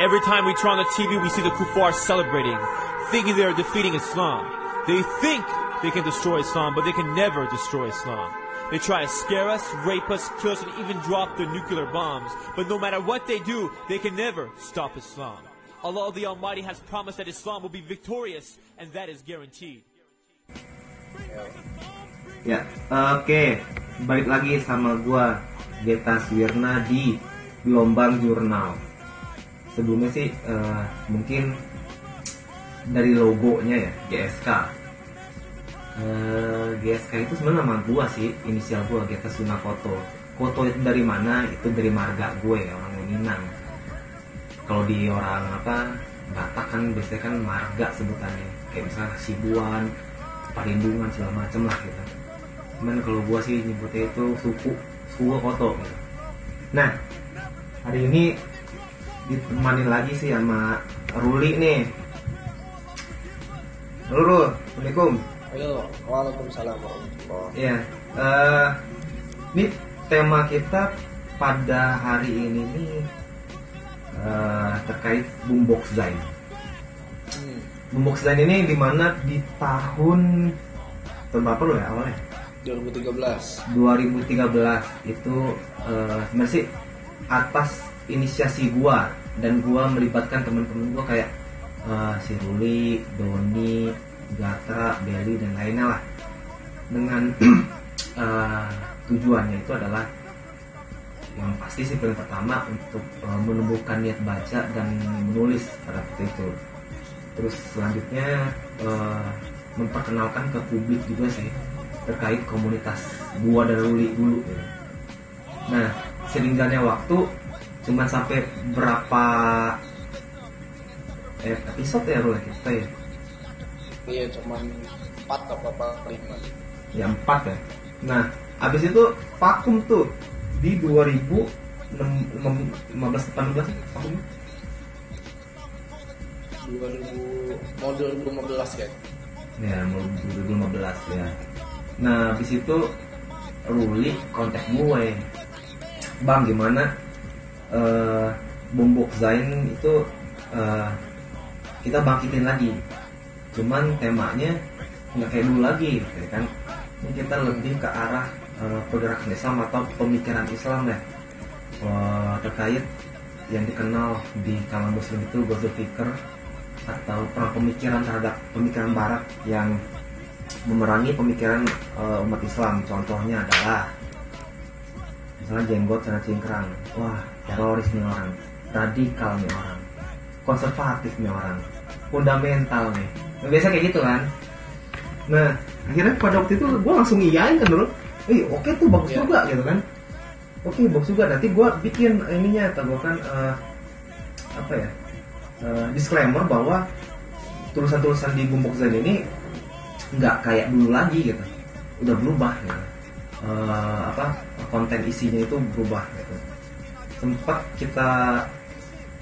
Every time we turn on the TV, we see the kuffar celebrating, thinking they are defeating Islam. They think they can destroy Islam, but they can never destroy Islam. They try to scare us, rape us, kill us, and even drop their nuclear bombs. But no matter what they do, they can never stop Islam. Allah the Almighty has promised that Islam will be victorious, and that is guaranteed. Ya, oke. Balik lagi sama gua Geta Swirna di Gelombang Jurnal. Sebelumnya sih eh, mungkin dari logonya ya GSK. Eh, GSK itu sebenarnya nama gua sih, inisial gua Geta Sunakoto. Koto itu dari mana? Itu dari marga gue orang Minang. Kalau di orang apa Batak kan biasanya kan marga sebutannya. Kayak misalnya Sibuan, Parindungan segala macem lah gitu cuman kalau gua sih nyebutnya itu suku suku koto gitu. nah hari ini ditemani lagi sih sama Ruli nih. Rulu, Assalamualaikum. Halo, Waalaikumsalam. Warahmatullahi ya eh, ini tema kita pada hari ini nih eh, terkait boombox Zain. Hmm. boombox Zain ini di mana di tahun tahun berapa lo ya awalnya? 2013 2013 itu sebenarnya sih atas inisiasi gua dan gua melibatkan teman-teman gua kayak eh, si Ruli, Doni, Gatra, Belly dan lainnya lah dengan eh, tujuannya itu adalah yang pasti sih paling pertama untuk eh, menumbuhkan niat baca dan menulis pada waktu itu terus selanjutnya eh, memperkenalkan ke publik juga sih terkait komunitas gua dan Ruli dulu. Nah, seiring jalannya waktu cuman sampai berapa eh, episode ya Ruli kita ya? Iya, cuman 4 apa apa 5 Ya empat ya. Nah, abis itu vakum tuh di 2015 18 sih vakum 2000 mau 2015 kan ya mau 2015 ya. Nah habis itu Ruli kontak gue. Bang gimana eh bombok Zain itu eh, kita bangkitin lagi. Cuman temanya nggak kayak dulu lagi ya kan? Kita lebih ke arah eh, pergerakan Islam atau pemikiran Islam ya Eh, terkait yang dikenal di kalangan muslim itu Ghazul Fikr atau perang pemikiran terhadap pemikiran barat yang memerangi pemikiran eh, umat Islam. Contohnya adalah misalnya jenggot sana cingkrang. Wah teroris nih orang. Radikal nih orang. Konservatif nih orang. Fundamental nih. Nah, biasa kayak gitu kan. Nah akhirnya pada waktu itu gue langsung iyain kan dulu eh oke tuh bagus Iya. juga gitu kan. Oke bagus juga. Nanti gue bikin ininya atau gue kan eh, apa ya eh, disclaimer bahwa tulisan-tulisan di Bumbok Zen ini nggak kayak dulu lagi gitu. Udah berubah gitu Eh, apa konten isinya itu berubah gitu. Sempat kita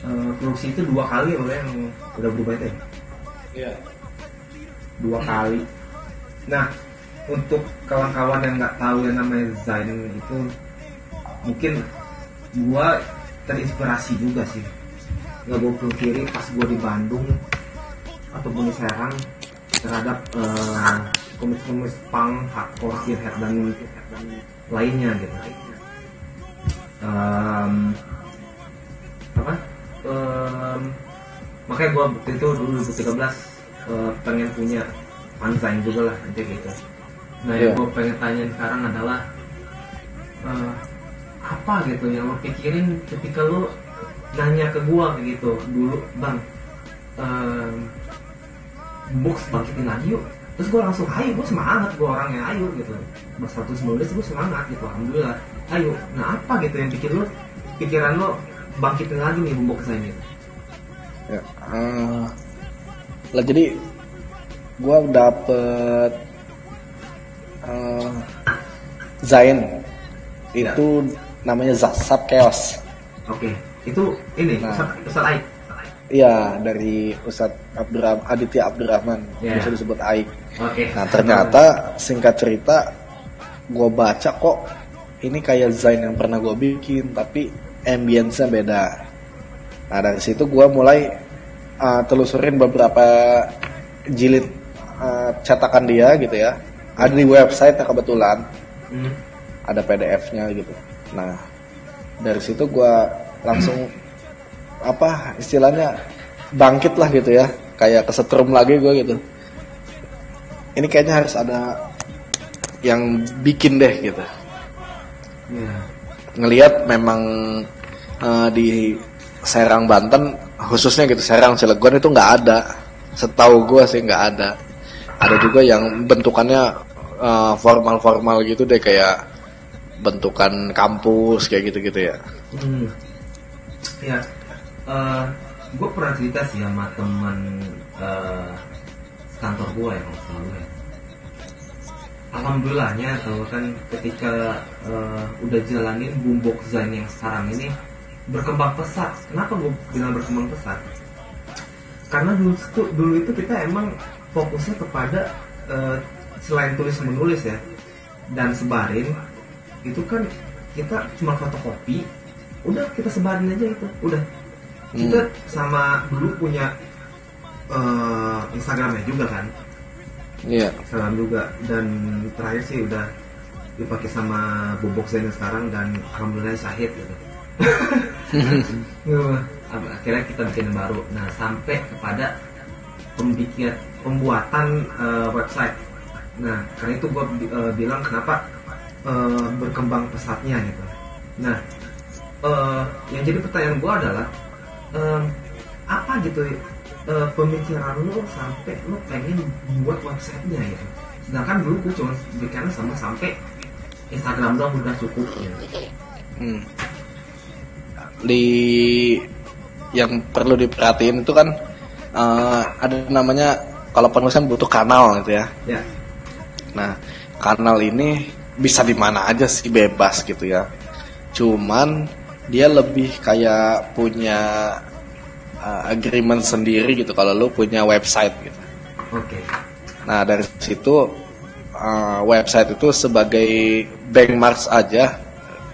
eh, produksi itu dua kali loh yang udah berubah itu ya? Iya. Dua kali. Nah untuk kawan-kawan yang nggak tahu yang namanya Zain itu mungkin gua terinspirasi juga sih. Nggak gue pungkiri pas gua di Bandung ataupun di Serang terhadap eh, komis-komis punk, hardcore, skinhead dan lainnya gitu. Em, apa? Em, makanya gua waktu itu dulu 2013 eh, pengen punya fansign juga lah nanti gitu. Nah yang Iya. gue pengen tanyain sekarang adalah eh, apa gitu yang lo pikirin ketika lo nanya ke gua gitu dulu bang em, box bangkitin lagi yuk terus gue langsung ayo gue semangat gue orangnya ayo gitu. Pas 119 gue semangat gitu alhamdulillah ayo. Nah apa gitu yang bikin lo pikiran lo bangkitin lagi nih saya ini. Ya eh, lah jadi gua dapet eh, Zain. Itu namanya Zasab Chaos. Oke itu ini Nah. Ustaz Aik Iya dari Ustadz Abdurrahman Aditya Abdurrahman Iya. bisa disebut Aik. oke Nah ternyata singkat cerita gue baca kok ini kayak Zain yang pernah gue bikin tapi ambience-nya beda. Nah dari situ gue mulai uh, telusurin beberapa jilid uh, cetakan dia gitu ya. Ada di website kebetulan Hmm. ada PDF-nya gitu. Nah dari situ gue langsung apa istilahnya bangkit lah gitu ya, kayak kesetrum lagi gue gitu. Ini kayaknya harus ada yang bikin deh gitu. Iya. Ngelihat memang eh, di Serang Banten khususnya gitu Serang Cilegon itu nggak ada. Setahu gue sih nggak ada. Ada juga yang bentukannya eh, formal-formal gitu deh kayak bentukan kampus kayak gitu-gitu ya. Hmm. Ya, gue pernah cerita sih sama teman eh, kantor gue ya kalau selalu ya. Alhamdulillahnya kalau kan ketika eh, udah jalanin bumbok Zain yang sekarang ini berkembang pesat. Kenapa gue bilang berkembang pesat? Karena dulu itu, dulu itu kita emang fokusnya kepada eh, selain tulis menulis ya dan sebarin itu kan kita cuma fotokopi udah kita sebarin aja itu udah kita sama dulu punya eh, Instagramnya juga kan? Iya. Instagram juga. Dan terakhir sih udah dipakai sama Bobok yang sekarang dan alhamdulillah syahid gitu. Ya, akhirnya kita bikin yang baru. Nah sampai kepada pembikin pembuatan eh, website. Nah karena itu gue bilang kenapa eh, berkembang pesatnya gitu. Nah eh, yang jadi pertanyaan gue adalah em, apa gitu eh, pemikiran lo sampai lo pengen buat websitenya gitu sedangkan dulu gue cuma bikinnya sama sampai Instagram doang udah cukup gitu. Hmm. Di yang perlu diperhatiin itu kan eh, ada namanya kalau penulisan butuh kanal gitu ya. ya Nah, kanal ini bisa di mana aja sih bebas gitu ya. Cuman dia lebih kayak punya uh, agreement sendiri gitu kalau lu punya website gitu. oke Nah, dari situ uh, website itu sebagai benchmarks aja.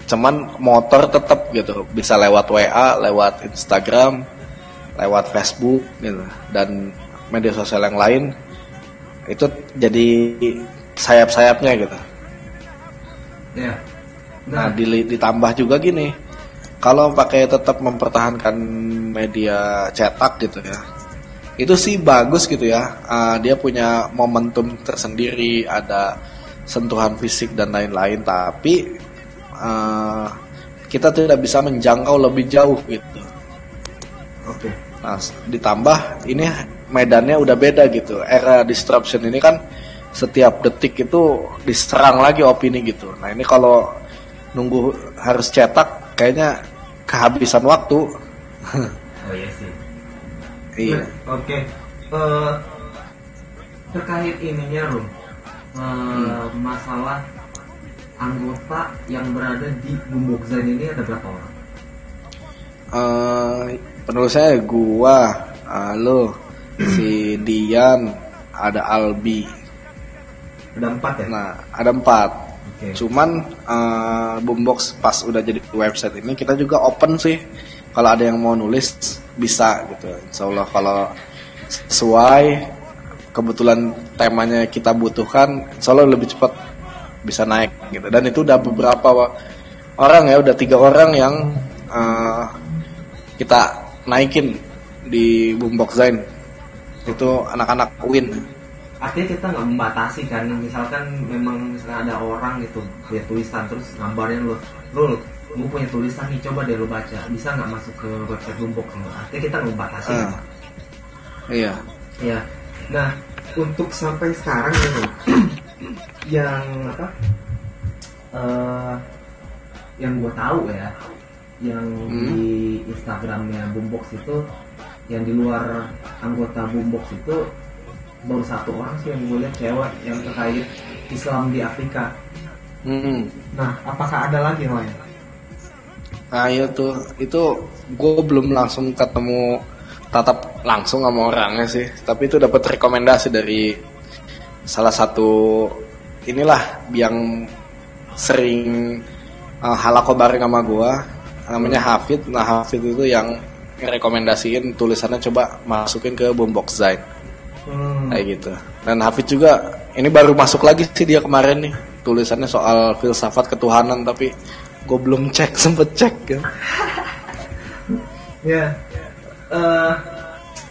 Cuman motor tetap gitu, bisa lewat WA, lewat Instagram, lewat Facebook gitu dan media sosial yang lain itu jadi sayap-sayapnya gitu. ya Nah, dili- ditambah juga gini. Kalau pakai tetap mempertahankan media cetak gitu ya. Itu sih bagus gitu ya. Ah, dia punya momentum tersendiri, ada sentuhan fisik dan lain-lain, tapi ah, kita tidak bisa menjangkau lebih jauh gitu. oke Nah, s- ditambah ini medannya udah beda gitu. Era disruption ini kan setiap detik itu diserang lagi opini gitu. Nah, ini kalau nunggu harus cetak kayaknya kehabisan waktu. oh iya sih iya. Nah, Oke. Eh, terkait ininya Rum, Eh, masalah anggota yang berada di Bumbok Zain ini ada berapa orang? Eh, penulisnya gua, ah, lo, si Dian, ada Albi. Ada empat ya? Nah, ada empat. Oke. Cuman eh, Boombox pas udah jadi website ini kita juga open sih. Kalau ada yang mau nulis bisa gitu. Insya Allah kalau sesuai kebetulan temanya kita butuhkan, insya Allah lebih cepat bisa naik gitu. Dan itu udah beberapa orang ya, udah tiga orang yang eh, kita naikin di Boombox Zain. Itu anak-anak Win. Artinya kita nggak membatasi kan, misalkan memang misalnya ada orang gitu dia tulisan terus gambarnya lo, lo, gue punya tulisan nih coba deh lo baca, bisa nggak masuk ke website Bumbok? Artinya kita nggak membatasi. Kan? Iya. Ya. Nah, untuk sampai sekarang gitu, yang apa? eh yang gue tahu ya, yang di Instagramnya Boombox itu, yang di luar anggota Boombox itu baru satu orang sih yang gue lihat cewek yang terkait Islam di Afrika. Hmm. Nah, apakah ada lagi yang lain? Nah iya tuh, itu gue belum langsung ketemu tatap langsung sama orangnya sih, tapi itu dapat rekomendasi dari salah satu inilah yang sering uh, halako bareng sama gue, namanya Hafid. Nah Hafid itu yang ngerekomendasiin tulisannya coba masukin ke Boombox Zain Hmm. kayak gitu dan Hafid juga ini baru masuk lagi sih dia kemarin nih tulisannya soal filsafat ketuhanan tapi gue belum cek sempet cek ya Ya. Eh,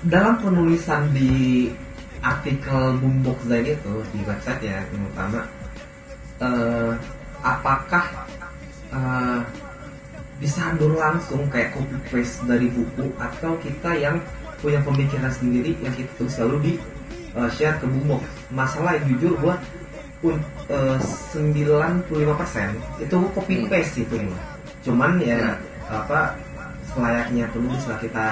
dalam penulisan di artikel Boombox Zain itu di website ya yang utama, eh, apakah eh, disandur langsung kayak copy paste dari buku atau kita yang punya pemikiran sendiri yang kita tulis lalu di eh, share ke Boombox? Masalah yang jujur gua pun eh, 95% itu gua copy paste itu mah. Cuman ya apa selayaknya penulis lah kita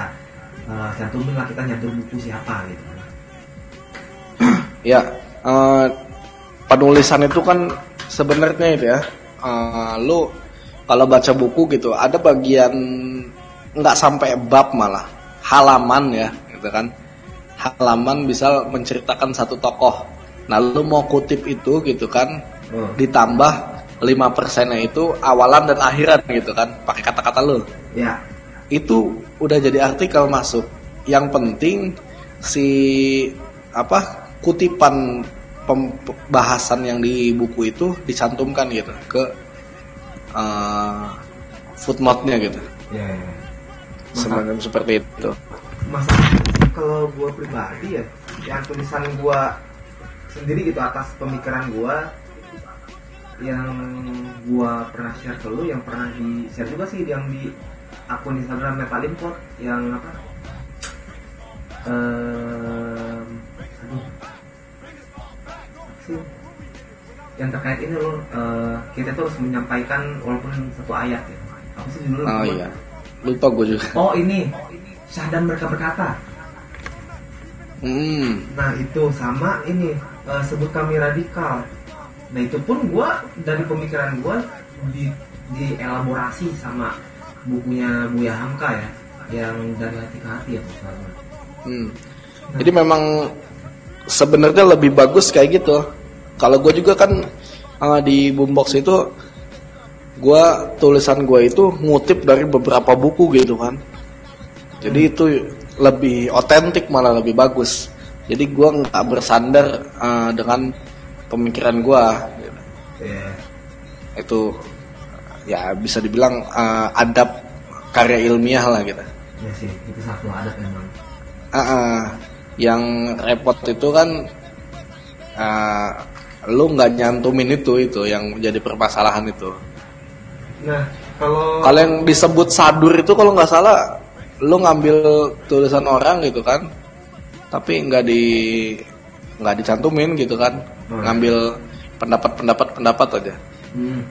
uh, cantumin lah kita nyantur buku siapa gitu ya eh, penulisan itu kan sebenarnya itu ya eh, lu kalau baca buku gitu ada bagian nggak sampai bab malah halaman ya gitu kan. Halaman bisa menceritakan satu tokoh. Nah lu mau kutip itu gitu kan oh. ditambah 5 persennya itu awalan dan akhiran gitu kan pakai kata-kata lu. Ya. Itu udah jadi artikel masuk. Yang penting si apa kutipan pembahasan yang di buku itu dicantumkan gitu ke uh, footnote-nya gitu. Ya, ya. Semacam seperti itu. Masalahnya sih kalau gua pribadi ya yang tulisan gua sendiri gitu atas pemikiran gua yang gua pernah share ke lu yang pernah di share juga sih yang di akun Instagram Metalimport yang apa? Ehm, aduh. Sih. Yang terkait ini loh eh, kita tuh harus menyampaikan walaupun satu ayat ya. Apa sih judulnya? Oh iya lupa gue juga oh ini Syahdan mereka berkata hmm Nah itu sama ini eh, sebut kami radikal. Nah itu pun gua dari pemikiran gua di dielaborasi sama bukunya Buya Hamka ya yang dari hati ke hati ya misalnya. Hmm. Jadi memang sebenarnya lebih bagus kayak gitu. Kalau gue juga kan uh, di boombox itu gue tulisan gue itu ngutip dari beberapa buku gitu kan. Jadi itu lebih otentik malah lebih bagus. Jadi gue nggak bersandar uh, dengan pemikiran gue. Iya. Itu ya bisa dibilang uh, adab karya ilmiah lah gitu. Ya sih itu satu adat memang. Ah, ah. yang repot itu kan ah, lu nggak nyantumin itu itu yang jadi permasalahan itu. Nah kalau Kalau yang disebut sadur itu kalau nggak salah lu ngambil tulisan orang gitu kan, tapi nggak di nggak dicantumin gitu kan, iya. ngambil pendapat-pendapat pendapat aja. hmm,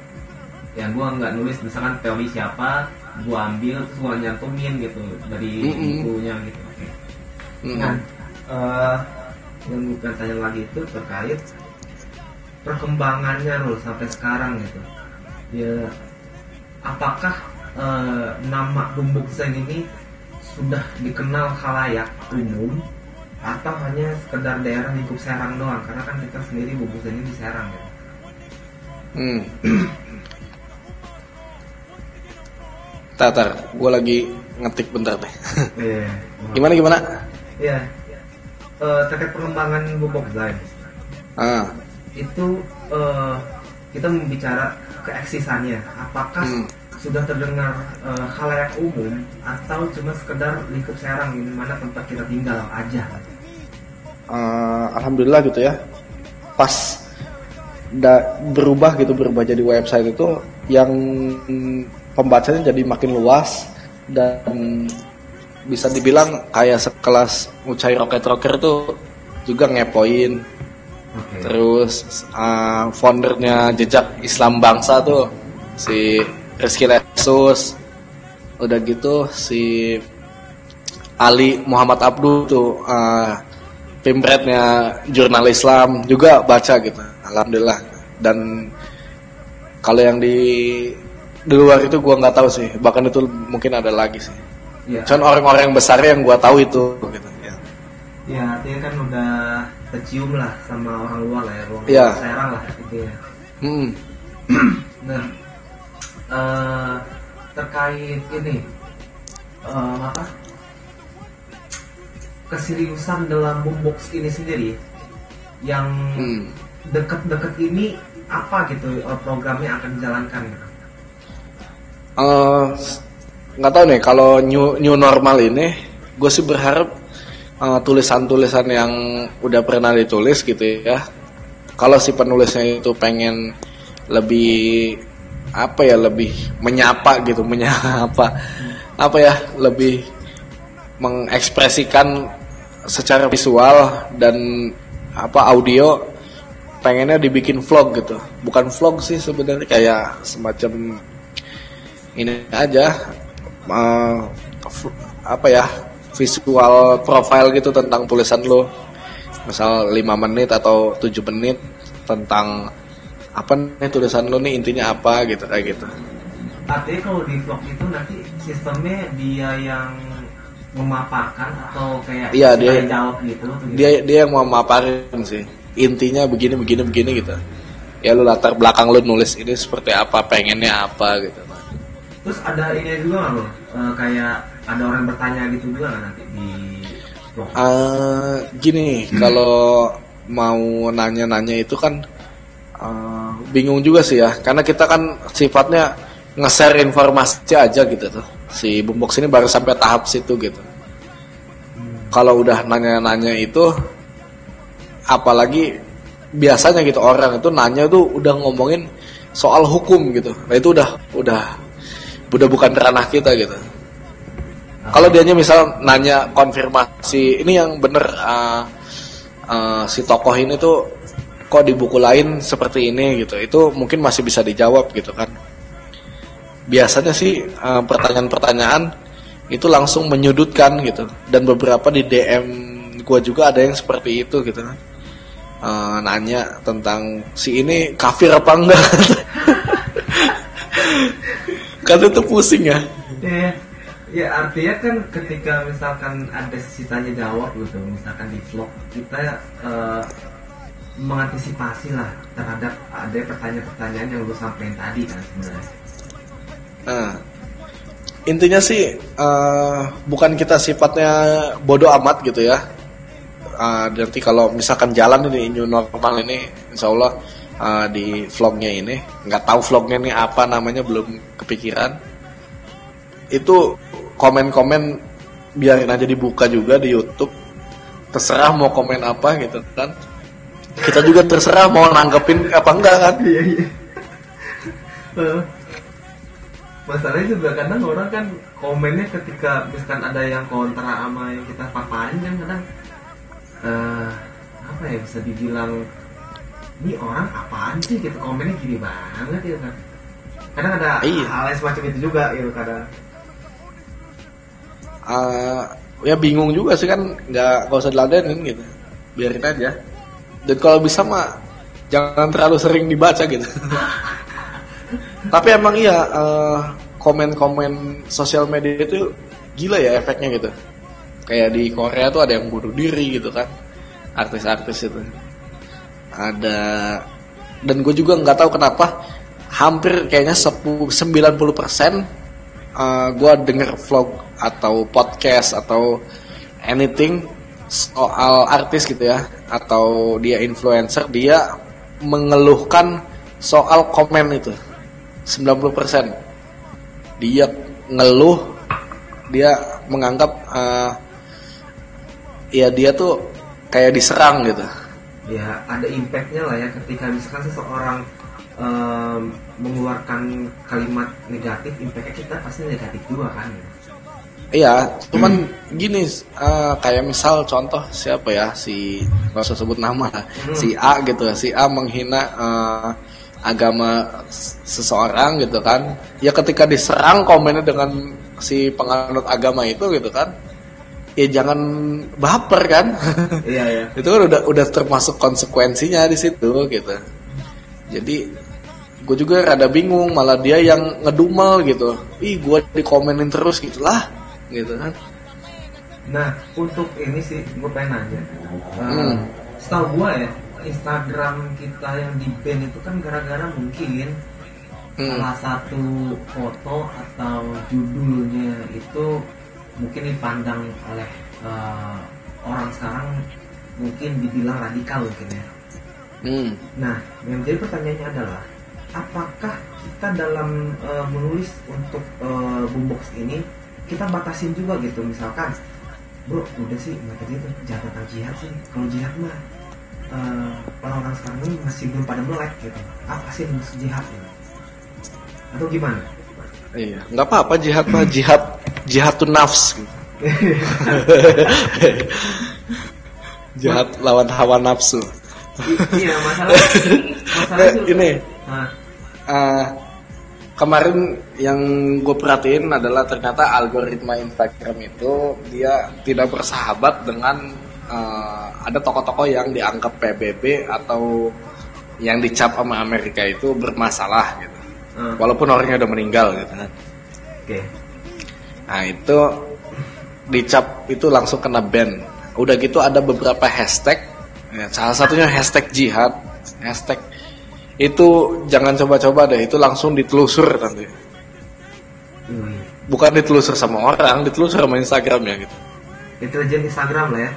yang gua nggak nulis misalkan teori siapa, gua ambil terus gua nyantumin gitu dari Mm-mm. bukunya gitu. Oke. Hmm. Nah, eh, yang bukan tanya lagi itu terkait perkembangannya Rul sampai sekarang gitu. Ya, apakah eh, nama Dumbuk Zain ini sudah dikenal khalayak umum atau hanya sekedar daerah lingkup Serang doang? Karena kan kita sendiri Bubuk Zain ini di Serang gitu. Hmm. Tar, gue lagi ngetik bentar deh. Iya. gimana gimana? Iya. Eh, terkait pengembangan Bubuk Zain Ah, itu eh, kita membicara keeksisannya apakah Hmm. sudah terdengar eh, khalayak umum atau cuma sekedar lingkup serang di mana tempat kita tinggal aja eh, alhamdulillah gitu ya. Pas da- berubah gitu berubah jadi website itu yang pembacanya jadi makin luas dan bisa dibilang kayak sekelas Ucai Rocket Rocker tuh juga ngepoin oke Terus uh, foundernya jejak Islam bangsa tuh si Rizky Lesus. Udah gitu si Ali Muhammad Abdul tuh uh, pimretnya jurnal Islam juga baca gitu. Alhamdulillah. Dan kalau yang di di luar itu gua nggak tahu sih. Bahkan itu mungkin ada lagi sih. ya Cuman orang-orang besar yang gua tahu itu gitu. Ya. ya artinya kan udah tercium lah sama orang luar lah ya orang Iya. serang lah gitu ya Hmm. nah eh, terkait ini eh, apa keseriusan dalam boombox ini sendiri yang Hmm. deket-deket ini apa gitu eh, program yang akan dijalankan nggak tahu nih kalau new new normal ini gue sih berharap eh, tulisan-tulisan yang udah pernah ditulis gitu ya. Kalau si penulisnya itu pengen lebih apa ya lebih menyapa gitu menyapa apa ya lebih mengekspresikan secara visual dan apa audio pengennya dibikin vlog gitu. Bukan vlog sih sebenarnya kayak semacam ini aja f- apa ya visual profile gitu tentang tulisan lo. Misal 5 menit atau 7 menit tentang apa nih tulisan lo nih intinya apa gitu kayak gitu. Artinya kalau di vlog itu nanti sistemnya dia yang memaparkan atau kayak Iya, dia- jawab gitu, gitu? dia dia yang mau maparin sih. Intinya begini begini begini gitu. Ya lu latar belakang lu nulis ini seperti apa pengennya apa gitu. Terus ada ini juga nggak lo? Eh, kayak ada orang bertanya gitu juga nggak nanti di? Eh, gini kalau mau nanya-nanya itu kan eh, bingung juga sih ya. Karena kita kan sifatnya nge-share informasi aja gitu tuh. Si boombox ini baru sampai tahap situ gitu. Kalau udah nanya-nanya itu apalagi biasanya gitu orang itu nanya tuh udah ngomongin soal hukum gitu. Nah itu udah udah udah bukan ranah kita gitu kalau dianya misal nanya konfirmasi ini yang bener uh, uh, si tokoh ini tuh kok di buku lain seperti ini gitu. Itu mungkin masih bisa dijawab gitu kan. Biasanya sih uh, pertanyaan-pertanyaan itu langsung menyudutkan gitu. Dan beberapa di DM gua juga ada yang seperti itu gitu kan. Uh, nanya tentang si ini kafir apa enggak. Kan itu pusing ya. Ya, ya artinya kan ketika misalkan ada sisi tanya jawab gitu, misalkan di vlog kita eh, mengantisipasi lah terhadap ada pertanyaan-pertanyaan yang lu sampaikan tadi kan sebenarnya. Nah, intinya sih eh, bukan kita sifatnya bodoh amat gitu ya. Nanti kalau misalkan jalan ini new normal ini, insya Allah eh, di vlognya ini nggak tahu vlognya ini apa namanya belum kepikiran. Itu komen-komen biarin aja dibuka juga di YouTube. Terserah mau komen apa gitu kan. Kita juga terserah mau nanggepin apa enggak kan. Iya iya. Eh, Masalahnya juga kadang orang kan komennya ketika misalkan ada yang kontra sama yang kita paparin kan kadang eh apa ya bisa dibilang ini orang apaan sih gitu komennya gini banget gitu kan kadang ada Iya. hal yang semacam itu juga gitu kadang eh, ya bingung juga sih kan nggak nggak usah diladenin gitu. Biarin aja. Dan kalau bisa mah jangan terlalu sering dibaca gitu. Tapi emang iya eh, komen-komen sosial media itu gila ya efeknya gitu. Kayak di Korea tuh ada yang bunuh diri gitu kan artis-artis itu. Ada dan gue juga nggak tahu kenapa hampir kayaknya 10 90 persen gue denger vlog atau podcast atau anything soal artis gitu ya atau dia influencer dia mengeluhkan soal komen itu. 90% dia ngeluh dia menganggap eh, ya dia tuh kayak diserang gitu. Ya ada impactnya lah ya ketika misalkan seseorang em, mengeluarkan kalimat negatif impactnya kita pasti negatif juga kan Iya, cuman gini eh, kayak misal contoh siapa ya si nggak usah sebut nama lah, si A gitu, si A menghina eh, agama seseorang gitu kan, ya ketika diserang komennya dengan si penganut agama itu gitu kan, ya jangan baper kan, iya ya itu kan udah udah termasuk konsekuensinya di situ gitu, jadi gue juga rada bingung malah dia yang ngedumel gitu, ih gue dikomenin terus gitu lah, gitu kan. nah untuk ini sih gue pengen nanya Hmm. setahu gue ya Instagram kita yang di ban itu kan gara-gara mungkin Hmm. salah satu foto atau judulnya itu mungkin dipandang oleh eh, orang sekarang mungkin dibilang radikal mungkin ya. hmm. Nah, yang menjadi pertanyaannya adalah apakah kita dalam eh, menulis untuk eh, boombox ini kita batasin juga gitu. Misalkan bro udah sih nggak tadi itu jangan tentang jihad sih. Kalau jihad mah eh, orang-orang sekarang ini masih belum pada melek gitu. Apa sih maksud jihad? Gitu? atau gimana? Iya nggak apa-apa jihad mah jihad jihad tuh nafs gitu. jihad lawan hawa nafsu. I- iya masalah masalah ini eh, kemarin yang gue perhatiin adalah ternyata algoritma Instagram itu dia tidak bersahabat dengan eh, ada tokoh-tokoh yang dianggap PBB atau yang dicap sama Amerika itu bermasalah gitu. eh, Walaupun orangnya udah meninggal gitu kan. oke Nah itu dicap itu langsung kena ban. Udah gitu ada beberapa hashtag. Ya, salah satunya hashtag jihad, hashtag itu jangan coba-coba deh. Itu langsung ditelusur nanti. Wih, Bukan ditelusur sama orang, ditelusur sama Instagramnya gitu. intelijen Instagram lah ya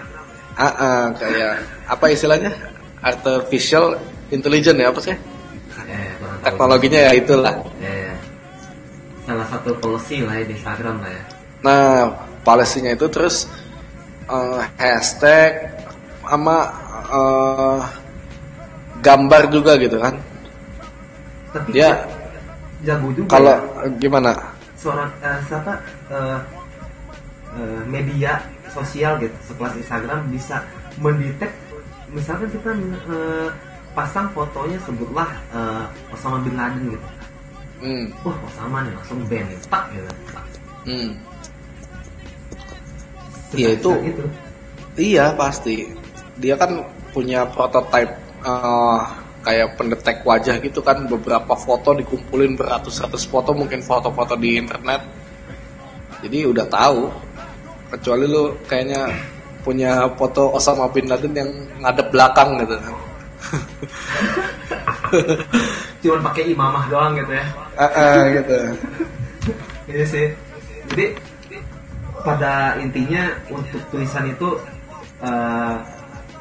Ah, ah, kayak apa istilahnya? Artificial intelligence ya apa sih? eh. Teknologinya ya itulah. Eh, salah satu policy lah ya di Instagram lah ya Nah, policy-nya itu terus eh, hashtag sama eh, gambar juga gitu kan. Tapi Dia jago juga kalau ya. gimana? seorang eh, siapa eh, media sosial gitu sekelas Instagram bisa mendetek misalkan kita eh, pasang fotonya sebutlah eh, Osama bin Laden gitu Hmm, wah Osama nih langsung ban gitu tak gitu hmm. Iya, itu- itu Iya pasti. Dia kan punya prototype eh, kayak pendetek wajah gitu kan beberapa foto dikumpulin beratus-ratus foto mungkin foto-foto di internet. Jadi udah tahu. Kecuali lu kayaknya punya foto Osama bin Laden yang ngadep belakang gitu kan. cuman pakai imamah doang gitu ya Ah, ah, gitu. Iya sih. Jadi pada intinya untuk tulisan itu eh,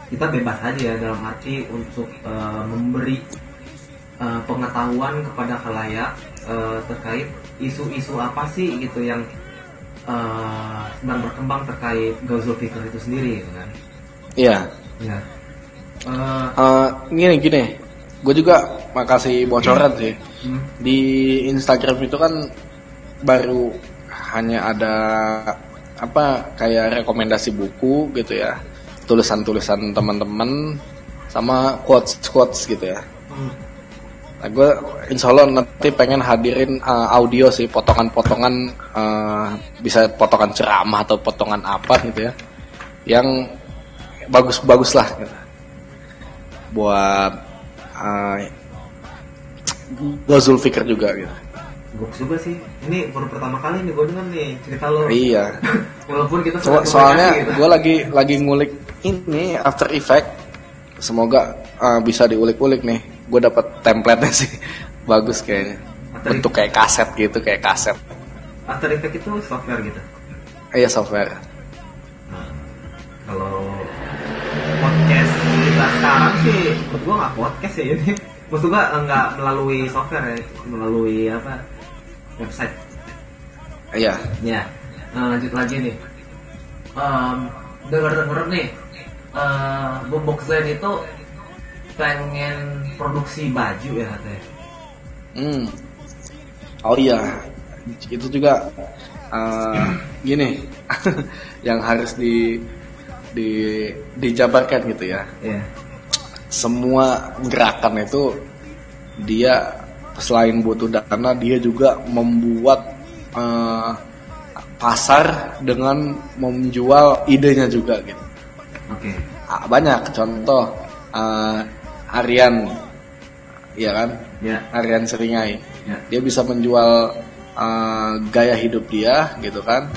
kita bebas aja ya dalam arti untuk eh, memberi eh, pengetahuan kepada khalayak eh, terkait isu-isu apa sih gitu yang eh, sedang berkembang terkait Gazul Fikr itu sendiri gitu kan. Iya. Ya. Eh, Eh, gini gini. Gue juga makasih bocoran sih. hmm, di Instagram itu kan baru hanya ada apa kayak rekomendasi buku gitu ya tulisan-tulisan teman-teman sama quotes quotes gitu ya. Hmm, nah, gue insya Allah nanti pengen hadirin uh, audio sih potongan-potongan uh, bisa potongan ceramah atau potongan apa gitu ya yang bagus-bagus lah gitu. buat uh, gue Zulfikar juga gitu bagus juga sih. Ini baru pertama kali nih gue denger nih cerita lo. iya Walaupun kita So- soalnya gitu. gue lagi lagi ngulik ini After Effect semoga uh, bisa diulik-ulik nih gue dapat template-nya sih bagus kayaknya After bentuk kayak kaset gitu kayak kaset After Effects itu software gitu. iya software Nah, kalau podcast kita sekarang sih, gua nggak podcast ya ini. Maksud gua eh, nggak melalui software ya, melalui apa website. iya Ya, nah, lanjut lagi nih. Em, Dengar-dengar nih, eh Boombox Zen itu pengen produksi baju ya katanya. hmm. oh iya itu juga uh, gini yang harus di di dijabarkan gitu ya Iya. semua gerakan itu dia selain butuh dana dia juga membuat eh, pasar dengan menjual idenya juga gitu Oke. Ah, banyak contoh eh, Aryan ya kan Ya. Aryan Seringai Ya. dia bisa menjual eh, gaya hidup dia gitu kan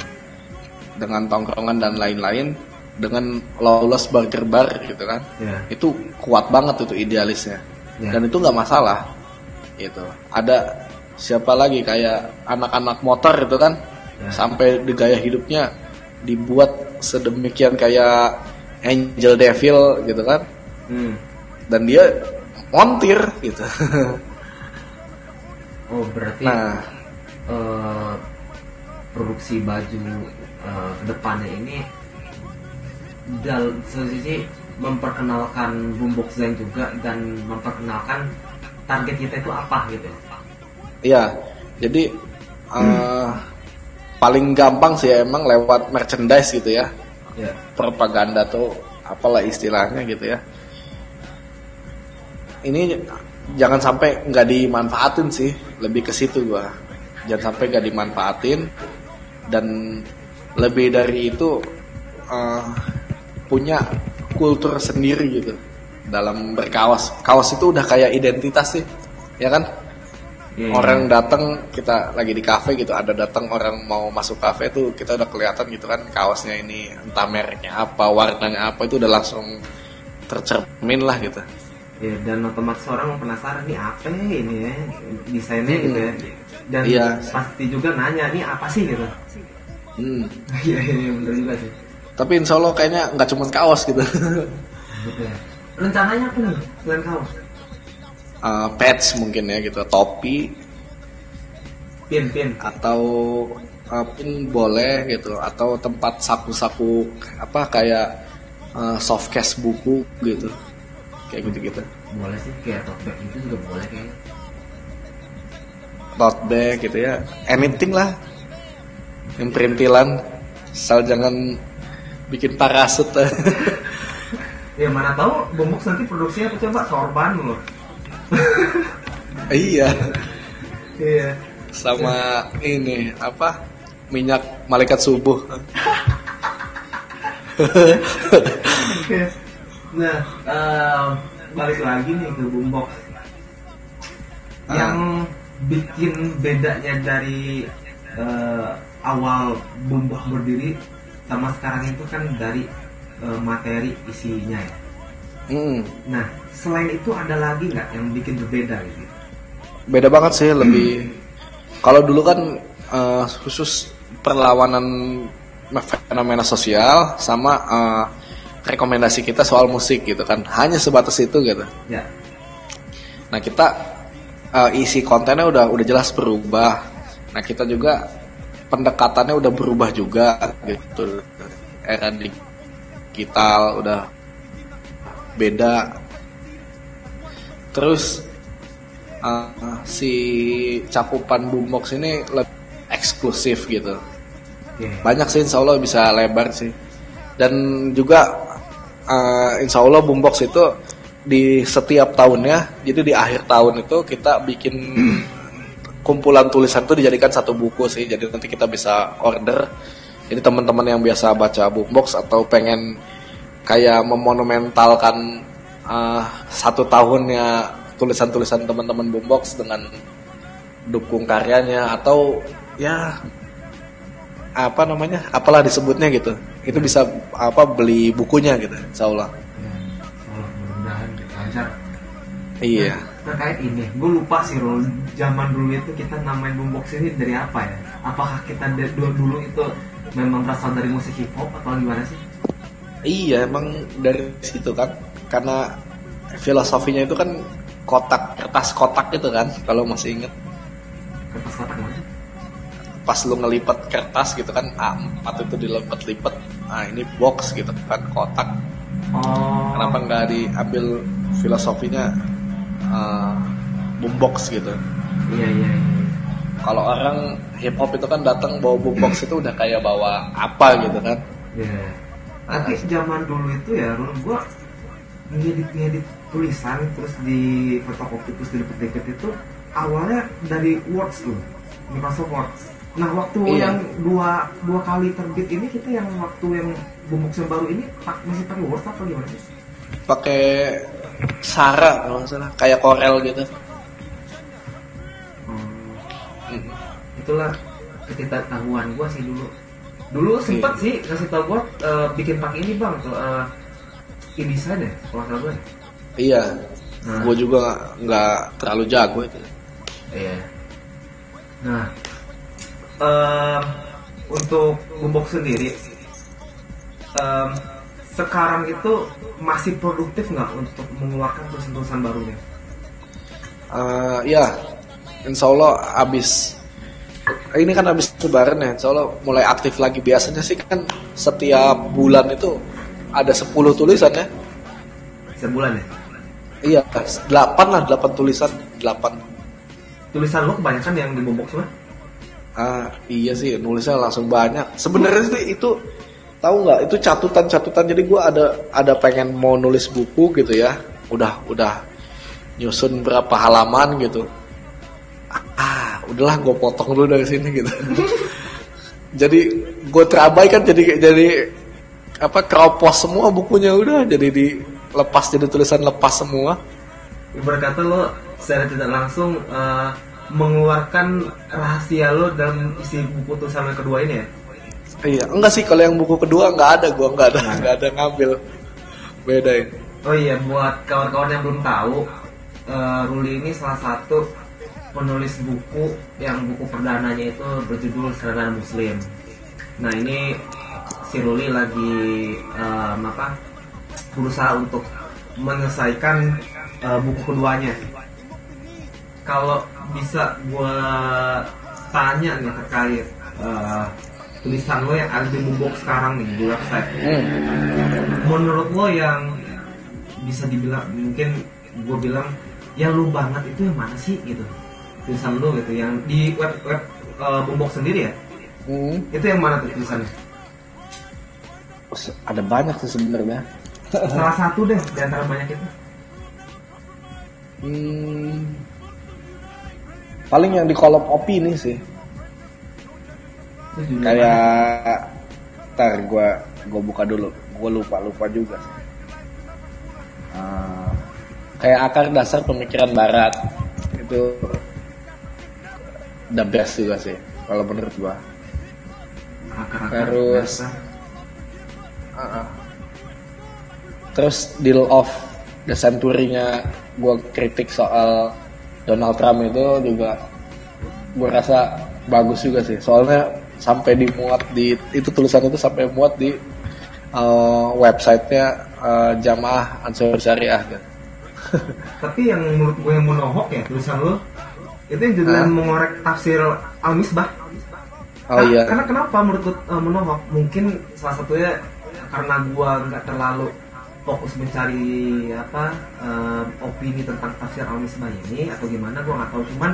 dengan tongkrongan dan lain-lain dengan lolos burger bar gitu kan Ya. itu kuat banget itu idealisnya Ya. dan itu nggak masalah gitu. Ada siapa lagi? Kayak anak-anak motor itu kan? Ya. sampai di gaya hidupnya dibuat sedemikian kayak Angel Devil gitu kan? Hmm. dan dia montir gitu. Oh berarti nah. eh, produksi baju eh, ke depannya ini dal sisi memperkenalkan boombox Zain juga dan memperkenalkan target kita itu apa gitu. Iya, jadi eh, paling gampang sih emang lewat merchandise gitu ya, Ya. propaganda tuh apalah istilahnya gitu ya. Ini jangan sampai nggak dimanfaatin sih, lebih ke situ gua. Jangan sampai nggak dimanfaatin dan lebih dari itu eh, punya kultur sendiri gitu dalam berkaos. Kaos itu udah kayak identitas sih, ya kan? Iya, orang datang kita lagi di kafe gitu ada datang orang mau masuk kafe tuh kita udah kelihatan gitu kan kaosnya ini entah mereknya apa warnanya apa itu udah langsung tercermin lah gitu Ya, dan otomatis orang penasaran nih apa ya ini ya desainnya Hmm. gitu ya. Dan Iya. pasti juga nanya nih apa sih gitu. Hmm. Iya iya bener juga sih. tapi insya Allah kayaknya nggak cuma kaos gitu ya. Rencananya apa nih selain kaos? Eh, patch mungkin ya gitu topi Pin pin. atau eh, pin boleh gitu atau tempat saku-saku apa kayak eh, soft case buku gitu kayak gitu-gitu Boleh sih kayak tote bag itu juga boleh kayaknya. tote bag gitu ya anything lah yang perintilan asal jangan bikin parasut Ya mana tahu boombox nanti produksinya apa coba sorban loh. iya Iya. sama ini apa minyak malaikat subuh Oke. Nah, em, balik lagi nih ke boombox. Ah. Yang bikin bedanya dari eh, awal boombox berdiri sama sekarang itu kan dari eh, materi isinya ya. Hmm, Nah, selain itu ada lagi nggak yang bikin berbeda gitu? beda banget sih lebih kalau dulu kan eh, khusus perlawanan fenomena sosial sama eh, rekomendasi kita soal musik gitu kan hanya sebatas itu gitu Ya. Nah kita eh, isi kontennya udah udah jelas berubah. Nah kita juga pendekatannya udah berubah juga gitu. Era digital udah beda. Terus eh, si cakupan boombox ini lebih eksklusif gitu. Oke. Banyak sih insya Allah bisa lebar sih. Dan juga eh, insya Allah boombox itu di setiap tahunnya, jadi di akhir tahun itu kita bikin kumpulan tulisan itu dijadikan satu buku sih. Jadi nanti kita bisa order. Jadi teman-teman yang biasa baca boombox atau pengen kayak memonumentalkan eh, satu tahunnya tulisan-tulisan teman-teman boombox dengan dukung karyanya atau ya apa namanya apalah disebutnya gitu itu bisa apa beli bukunya gitu insya Allah Ya, Allah mudah-mudahan lancar. iya terkait ini, gue lupa sih Rul, zaman dulu itu kita namain boombox ini dari apa ya? Apakah kita dari dulu dulu itu memang berasal dari musik hip hop atau gimana sih? Iya emang dari situ kan karena filosofinya itu kan kotak kertas kotak itu kan kalau masih inget Kertas kotak mana? pas lu ngelipat kertas gitu kan A4 itu dilipat-lipat nah ini box gitu kan kotak Oh. kenapa nggak diambil filosofinya uh, boombox gitu Iya iya. iya. kalau orang hip hop itu kan datang bawa boombox itu udah kayak bawa apa gitu kan Iya. Nanti zaman dulu itu ya, Rul, gue ngedit ngedit tulisan terus di fotokopi terus dilipet-lipet itu awalnya dari Words loh, Microsoft Word. Nah waktu Iya. yang dua dua kali terbit ini kita yang waktu yang boombox yang baru ini pak, masih pakai Word apa gimana sih? pakai Sara kalau nggak salah kayak Corel gitu Hmm. Hmm. itulah ketidaktahuan gue sih dulu dulu sempet sih ngasih tau gue eh, bikin pakai ini bang tuh uh, InDesign ya kalau nggak gue iya. Nah. gue juga nggak- terlalu jago itu. Iya. Nah em, untuk boombox sendiri em, sekarang itu masih produktif nggak untuk mengeluarkan tulisan-tulisan barunya? Eh, ya, insya Allah abis ini kan habis lebaran ya, insya Allah mulai aktif lagi. Biasanya sih kan setiap bulan itu ada 10 tulisan ya. Sebulan ya? Iya, 8 lah, 8 tulisan, 8. Tulisan lo kebanyakan yang di bobox semua? Ah, iya sih, nulisnya langsung banyak. Sebenarnya sih itu tahu nggak? Itu catatan-catatan. Jadi gua ada ada pengen mau nulis buku gitu ya. Udah udah nyusun berapa halaman gitu. Ah, udahlah gue potong dulu dari sini gitu. jadi gue terabaikan jadi jadi apa keropos semua bukunya udah jadi dilepas jadi tulisan lepas semua. Ibarat kata lo secara tidak langsung eh, mengeluarkan rahasia lo dalam isi buku tulisan yang kedua ini ya? Iya, enggak sih kalau yang buku kedua nggak ada gua nggak ada nggak ada ngambil. Beda ini. Oh iya, buat kawan-kawan yang belum tahu, eh, Ruli ini salah satu penulis buku yang buku perdananya itu berjudul Serangan Muslim. Nah ini si Ruli lagi em, apa berusaha untuk menyelesaikan eh, buku keduanya. Kalau bisa gua tanya nih terkait eh, tulisan lo yang ada di buku sekarang nih di website menurut lo yang bisa dibilang mungkin gue bilang yang lu banget itu yang mana sih gitu tulisan lu gitu yang di web web uh, Boombox sendiri ya Hmm. itu yang mana tuh tulisannya Ada banyak sih sebenarnya. salah satu deh di antara banyak itu Hmm. Paling yang di kolom opini sih. Kayak ntar gua gua buka dulu. Gua lupa lupa juga sih. Ah, kayak akar dasar pemikiran barat itu the best juga sih kalau menurut gua. terus- ah. Terus deal of the century-nya gue kritik soal Donald Trump itu juga gue rasa bagus juga sih. Soalnya sampai dimuat di itu tulisan itu sampai muat di uh, websitenya uh, Jamaah Ansur Syariah kan. tapi yang menurut gue yang monohok ya tulisan lu itu yang judulnya Hah? mengorek tafsir al misbah Oh Karena- iya. Karena kenapa menurut uh, menohok? Mungkin salah satunya karena gua nggak terlalu fokus mencari apa uh, opini tentang tafsir al misbah ini atau gimana gua nggak tahu. Cuman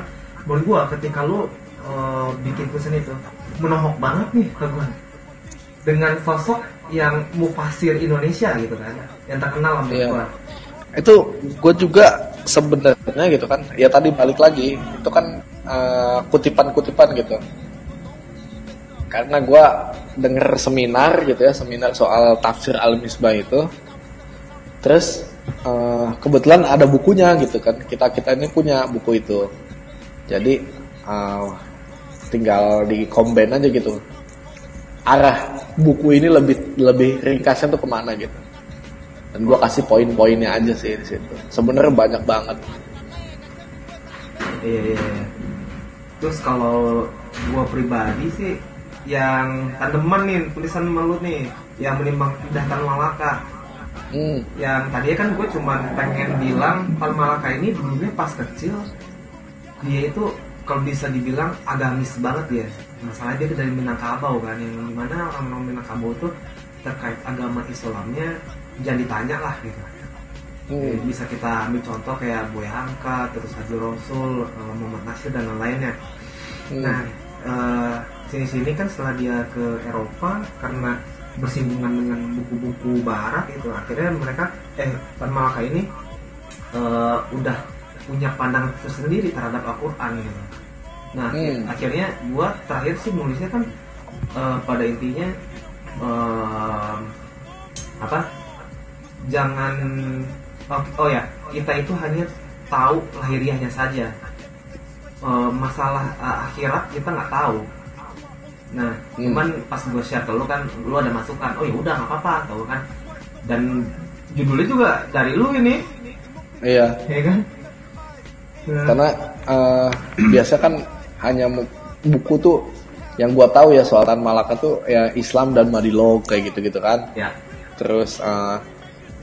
menurut gua ketika lu uh, bikin tulisan itu menohok banget nih ke gua dengan sosok yang mufasir Indonesia gitu kan yang terkenal menurut Iya. gua. itu gue juga sebenarnya gitu kan. Ya tadi balik lagi itu kan eh, kutipan-kutipan gitu. Karena gue denger seminar gitu ya seminar soal tafsir al misbah itu. Terus eh, kebetulan ada bukunya gitu kan. Kita kita ini punya buku itu. Jadi eh, tinggal di combine aja gitu. Arah buku ini lebih lebih ringkasnya tuh ke mana gitu dan gue kasih poin-poinnya aja sih di situ sebenarnya banyak banget Iya, iya, iya. Terus kalau gua pribadi sih yang tandeman nih tulisan malu nih yang menimbang pindah Tan Malaka hmm. yang tadinya kan gue cuman pengen bilang Tan Malaka ini dulunya pas kecil dia itu kalau bisa dibilang agamis banget ya masalah dia dari Minangkabau kan yang di mana orang-orang Minangkabau itu terkait agama Islamnya jangan ditanya lah gitu Hmm. bisa kita ambil contoh kayak Boy Hamka, terus Haji Rasul, eh, Muhammad Nasir dan lain-lainnya. Hmm. Nah, eh, sini-sini kan setelah dia ke Eropa karena bersinggungan dengan buku-buku Barat itu, akhirnya mereka eh Tan Malaka ini eh, udah punya pandangan tersendiri terhadap Al-Quran gitu. Nah, Hmm. akhirnya gua terakhir sih nulisnya kan eh, pada intinya eh, apa? Jangan oh, oh ya kita itu hanya tahu lahiriahnya saja. Eh, masalah eh, akhirat kita nggak tahu. Nah Hmm. cuman pas gue share ke lu kan lu ada masukan oh ya udah nggak apa-apa tahu kan. Dan judulnya juga dari lu ini. Iya. Ya kan? Nah, karena eh, biasa kan hanya buku tuh yang gua tahu ya soal Tan Malaka tuh ya Islam dan Madilog kayak gitu-gitu kan. Ya. Terus uh,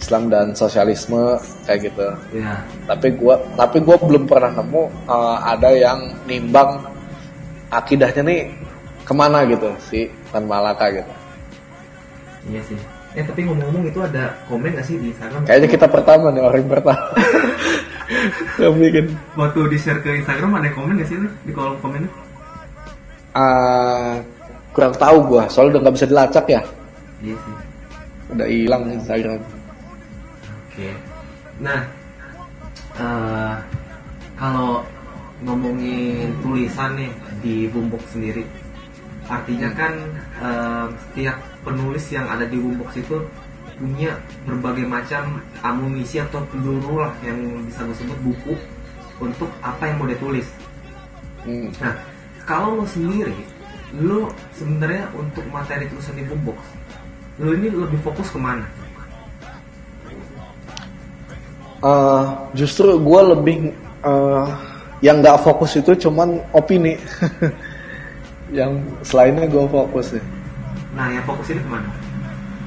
Islam dan sosialisme kayak gitu. Ya tapi gua tapi gua belum pernah nemu uh, ada yang nimbang akidahnya nih ke mana gitu si Tan Malaka gitu. Iya sih. Eh tapi ngomong-ngomong itu ada komen gak sih di Instagram? Kayaknya kita pertama nih orang pertama. Yang bikin. Waktu di share ke Instagram ada komen gak sih di kolom komennya? Uh, kurang tahu gua soalnya udah nggak bisa dilacak ya. Iya sih. Udah hilang Instagram Oke. Nah, eh, kalau ngomongin tulisan nih di Boombox sendiri, artinya kan eh, setiap penulis yang ada di Boombox itu punya berbagai macam amunisi atau peluru lah yang bisa gue sebut buku untuk apa yang mau dia tulis. Hmm. Nah, kalau lo sendiri, lo sebenarnya untuk materi tulisan di Boombox, lo ini lebih fokus ke mana? Eh, justru gue lebih eh, yang nggak fokus itu cuman opini yang selainnya gue fokus ya Nah, yang fokus ini ke mana?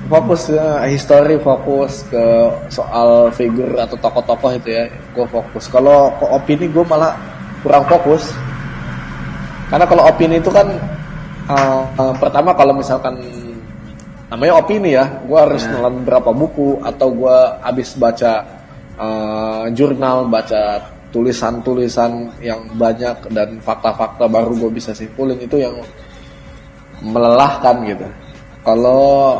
fokus ya history fokus ke soal figur atau tokoh-tokoh itu ya gue fokus kalau ke opini gue malah kurang fokus karena kalau opini itu kan eh, eh, pertama kalau misalkan namanya opini ya gue harus Ya. nelan berapa buku atau gue habis baca eh, jurnal baca tulisan-tulisan yang banyak dan fakta-fakta baru gue bisa simpulin itu yang melelahkan gitu kalau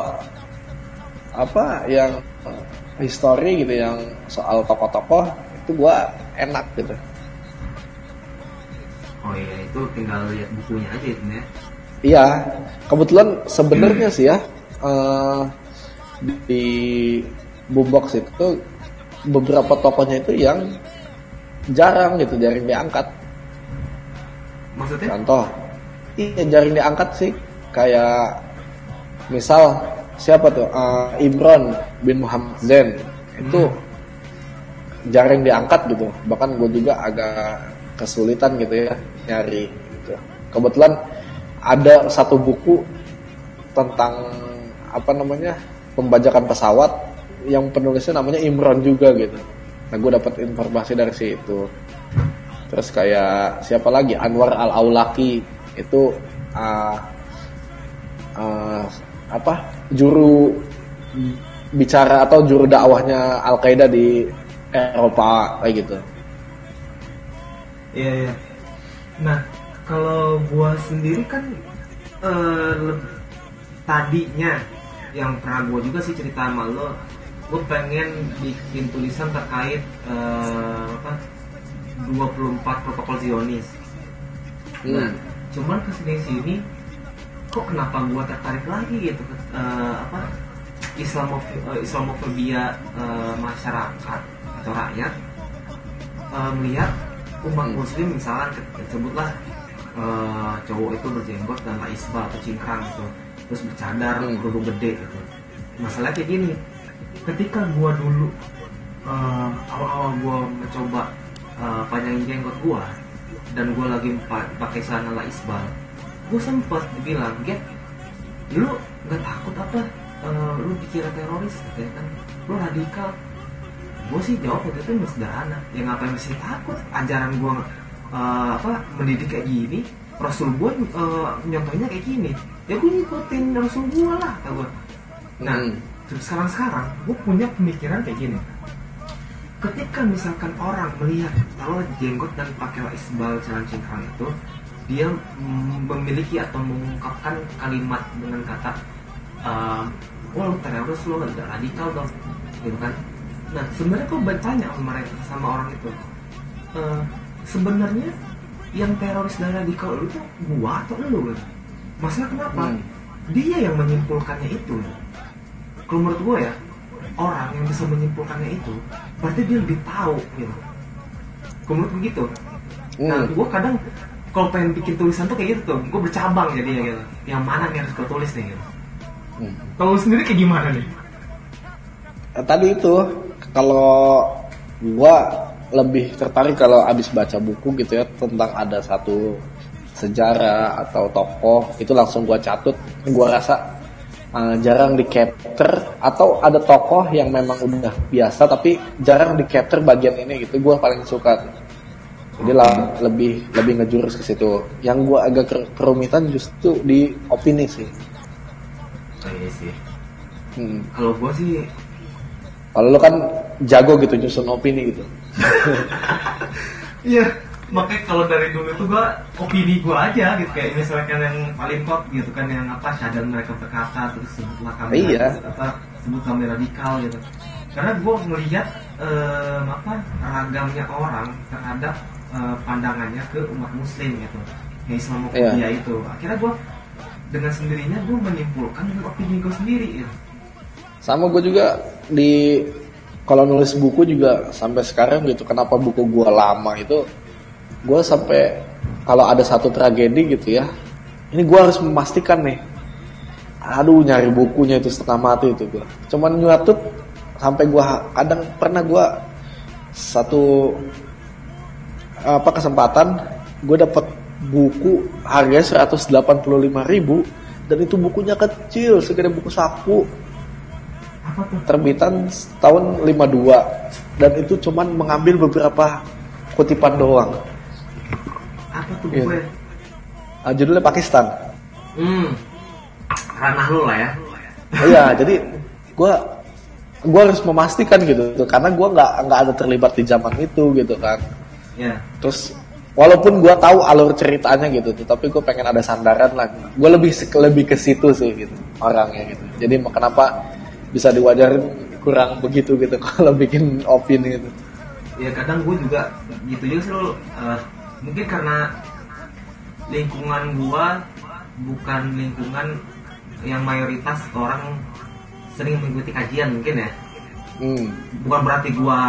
apa yang history gitu yang soal tokoh-tokoh itu gue enak gitu Oh iya, itu tinggal lihat bukunya aja itu ya. Iya, kebetulan sebenarnya sih ya eh, di boombox itu beberapa tokohnya itu yang jarang gitu, jarang diangkat. Maksudnya? Contoh, iya jarang diangkat sih, kayak misal siapa tuh Eh, Imron bin Muhammad Zain itu jarang diangkat gitu, bahkan gue juga agak kesulitan gitu ya nyari. Gitu. Kebetulan ada satu buku tentang apa namanya pembajakan pesawat yang penulisnya namanya Imron juga gitu. Nah gue dapat informasi dari situ. Terus kayak siapa lagi Anwar Al Aulaki itu uh, uh, apa juru bicara atau juru dakwahnya Al Qaeda di Eropa kayak gitu. Iya iya. Nah, kalau gua sendiri kan leb- tadinya yang pernah gua juga sih cerita sama lo, gue pengen bikin tulisan terkait eh, apa 24 protokol Zionis. Nah, Hmm. cuman ke sini sini kok kenapa gua tertarik lagi gitu eh, apa Islamof- eh, Islamofobia eh, masyarakat atau rakyat eh, melihat umat Hmm. muslim misalkan ke- sebutlah eh, cowok itu berjenggot dan isbal atau cingkrang gitu terus bercadar Hmm. gede gitu masalahnya kayak gini ketika gua dulu eh, awal-awal gua mencoba eh, panjangin jenggot gua dan gua lagi pa- pakai celana la isbal gua sempet dibilang get lu nggak takut apa? Eh, lu dikira teroris katanya kan. Lu radikal. Gue sih jawab waktu itu sederhana. Ya ngapain mesti takut? Ajaran gue apa mendidik kayak gini rasul gue nyontohnya kayak gini ya gue ngikutin rasul gue lah kata gue nah Hmm. Terus sekarang sekarang gue punya pemikiran kayak gini ketika misalkan orang melihat kalau jenggot dan pakai isbal celana cingkrang itu dia memiliki atau mengungkapkan kalimat dengan kata ehm, wah lu teroris lu nggak radikal dong gitu kan nah sebenarnya kok bertanya sama mereka sama orang itu eh, sebenarnya yang teroris dan radikal itu gua atau lu gitu? masalah kenapa Hmm. dia yang menyimpulkannya itu kalau menurut gua ya orang yang bisa menyimpulkannya itu berarti dia lebih tahu gitu. Kalau menurut begitu nah Hmm. gua kadang kalau pengen bikin tulisan tuh kayak gitu tuh. Gue bercabang jadinya gitu. Yang mana nih harus gue tulis nih gitu. Hmm. kalau sendiri kayak gimana nih? Eh, tadi itu kalau gua lebih tertarik kalau abis baca buku gitu ya tentang ada satu sejarah atau tokoh itu langsung gua catut. Gua rasa uh, jarang di capture atau ada tokoh yang memang udah biasa tapi jarang di capture bagian ini gitu gue paling suka. Jadi lah lebih lebih ngejurus ke situ. Yang gue agak ker- kerumitan justru di opini sih. Oh, iya sih. hmm. Kalau gua sih kalau lo kan jago gitu nyusun opini gitu. Iya, makanya kalau dari dulu tuh gua opini gua aja gitu kayak misalkan yang paling top gitu kan yang apa sadar mereka berkata terus sebutlah kami Iya. apa sebut kami radikal gitu. Karena gua ngelihat em, apa ragamnya orang terhadap eh, pandangannya ke umat muslim gitu. Yang Islamophobia Iya. itu. Akhirnya gua dengan sendirinya gua menyimpulkan dengan opini gua sendiri gitu. sama gue juga di kalau nulis buku juga sampai sekarang gitu kenapa buku gue lama itu gue sampai kalau ada satu tragedi gitu ya ini gue harus memastikan nih. Aduh nyari bukunya itu setengah mati itu gue cuman nyuatut sampai gue kadang pernah gue satu apa kesempatan gue dapat buku harganya 185.000 ribu dan itu bukunya kecil segede buku saku. Terbitan tahun 52 dan itu cuman mengambil beberapa kutipan doang. Apa tuh Iya. gue? Ah, judulnya Pakistan. Hmm. Ranah lu lah ya. Iya, jadi gua gua harus memastikan gitu tuh, karena gua nggak nggak ada terlibat di zaman itu gitu kan. Ya. Terus walaupun gua tahu alur ceritanya gitu tapi gue pengen ada sandaran lah. Gue lebih lebih ke situ sih gitu orangnya gitu. Jadi kenapa bisa diwajarin kurang begitu gitu kalau bikin opini gitu. ya kadang gue juga gitu juga sih lo eh, mungkin karena lingkungan gue bukan lingkungan yang mayoritas orang sering mengikuti kajian mungkin ya. Hmm. bukan berarti gue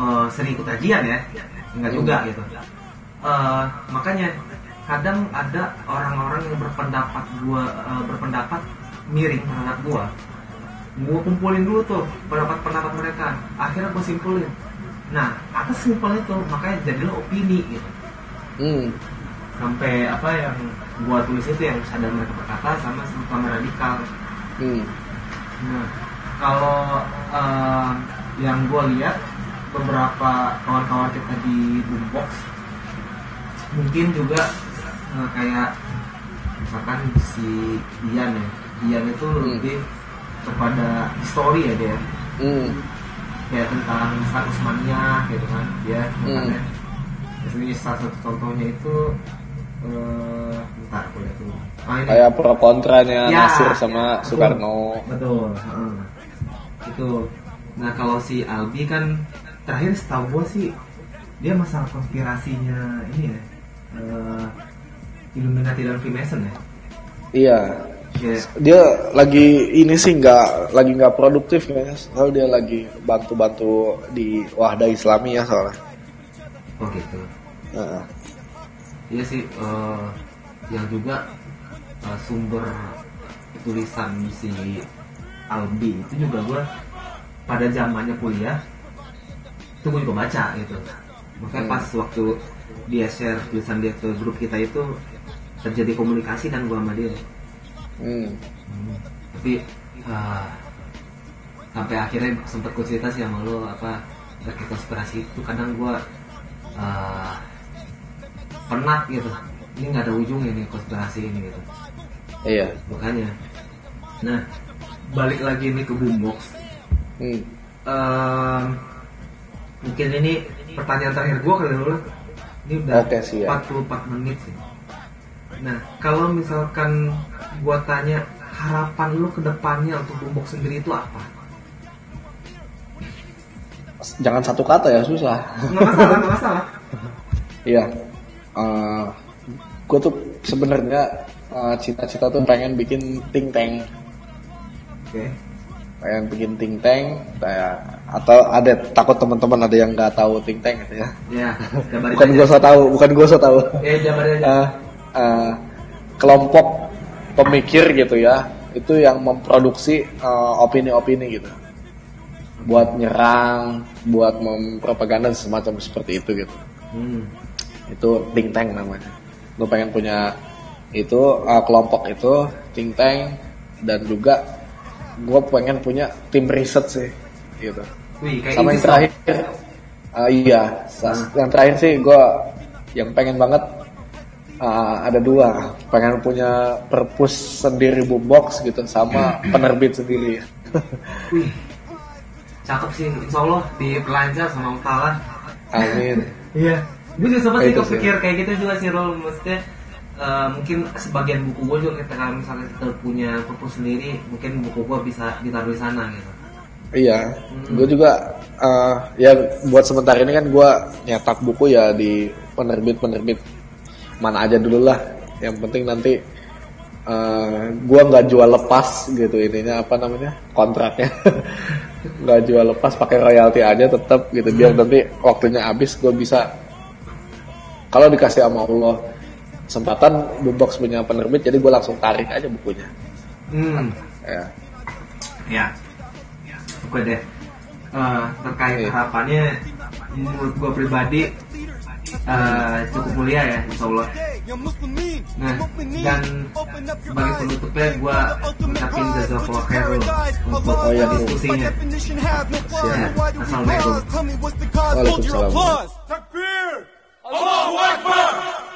eh, sering ikut kajian ya. Enggak juga gitu. Eh, makanya kadang ada orang-orang yang berpendapat gua eh, berpendapat miring terhadap gua. Gua kumpulin dulu tuh pendapat-pendapat mereka. Akhirnya gua simpulin. Nah atas simpul itu makanya jadilah opini gitu Hmm. sampai apa yang gua tulis itu yang sadar mereka berkata sama sama radikal Hmm. Nah, kalau eh, yang gue lihat beberapa kawan-kawan kita di Boombox mungkin juga eh, kayak misalkan si Ian ya, Ian itu lebih kepada histori ya dia, Hmm. kayak tentang Ustaz Usmania gitu kan, dia Hmm. Biasanya salah satu contohnya itu eh bentar aku lihat dulu. Ah, ini. Kayak pro kontranya Ya, Nasir sama betul. Soekarno. Betul. heeh. Itu. Nah kalau si Albi kan terakhir setahu gue sih dia masalah konspirasinya ini ya. eh, Illuminati dan Freemason ya. Iya. Kayak Dia lagi ini sih nggak lagi nggak produktif kayaknya. Soalnya dia lagi bantu-bantu di Wahda Islami ya soalnya. oh gitu. Heeh. Iya sih. eh, yang juga eh, sumber tulisan si Albi itu juga gue pada zamannya kuliah itu gue juga baca gitu makanya Hmm. pas waktu dia share tulisan dia ke grup kita itu terjadi komunikasi kan gue sama dia Hmm. tapi ah, sampai akhirnya sempet gue cerita sih sama lo apa terkait konspirasi itu kadang gue ah, penat gitu ini nggak ada ujungnya nih konspirasi ini gitu Iya. makanya nah balik lagi nih ke boombox Hmm. Ehm, mungkin ini pertanyaan terakhir gue kali dulu ini udah Oke, siap. 44 menit sih nah kalau misalkan gue tanya harapan lu ke depannya untuk boombox sendiri itu apa Jangan satu kata ya susah. nggak masalah nggak masalah Iya. Gue tuh sebenarnya eh, cita-cita tuh pengen bikin think tank, oke pengen bikin think tank, kayak atau ada takut teman-teman ada yang nggak tahu think tank gitu ya. ya jabarin Bukan gue so tahu, bukan gue so tahu. ya jabarin Eh, eh, kelompok pemikir gitu ya, itu yang memproduksi eh, opini-opini gitu, buat nyerang, buat mempropaganda semacam seperti itu gitu. hmm. Itu think tank namanya. Gue pengen punya itu uh, kelompok itu think tank dan juga gue pengen punya tim riset sih gitu. Wih, kayak sama yang terakhir. Uh, iya. Sa- yang terakhir sih gue yang pengen banget uh, ada dua. Pengen punya perpus sendiri boombox gitu sama penerbit sendiri. Wih, cakep sih. Insya Allah diperlancar sama Allah. amin. Iya. Gue juga sempat sih kepikir kayak gitu juga sih Rol. Maksudnya eh, mungkin sebagian buku gue juga ketika misalnya kita punya perpus sendiri, mungkin buku gue bisa ditaruh di sana gitu. iya Hmm. gue juga uh, ya buat sementara ini kan gue nyetak buku ya di penerbit penerbit mana aja dulu lah yang penting nanti uh, gue nggak jual lepas gitu ininya apa namanya kontraknya nggak jual lepas pakai royalti aja tetap gitu biar nanti waktunya habis gue bisa kalau dikasih sama Allah kesempatan boombox punya penerbit jadi gue langsung tarik aja bukunya Hmm. ya Ya. Oke deh. Eh, terkait Iya. harapannya, menurut gue pribadi eh, cukup mulia ya, insya Allah. Nah, dan sebagai penutupnya gue ngucapin jazakallah khairul untuk Oh, iya. diskusinya. Ya, Assalamualaikum. Waalaikumsalam Allahu Akbar!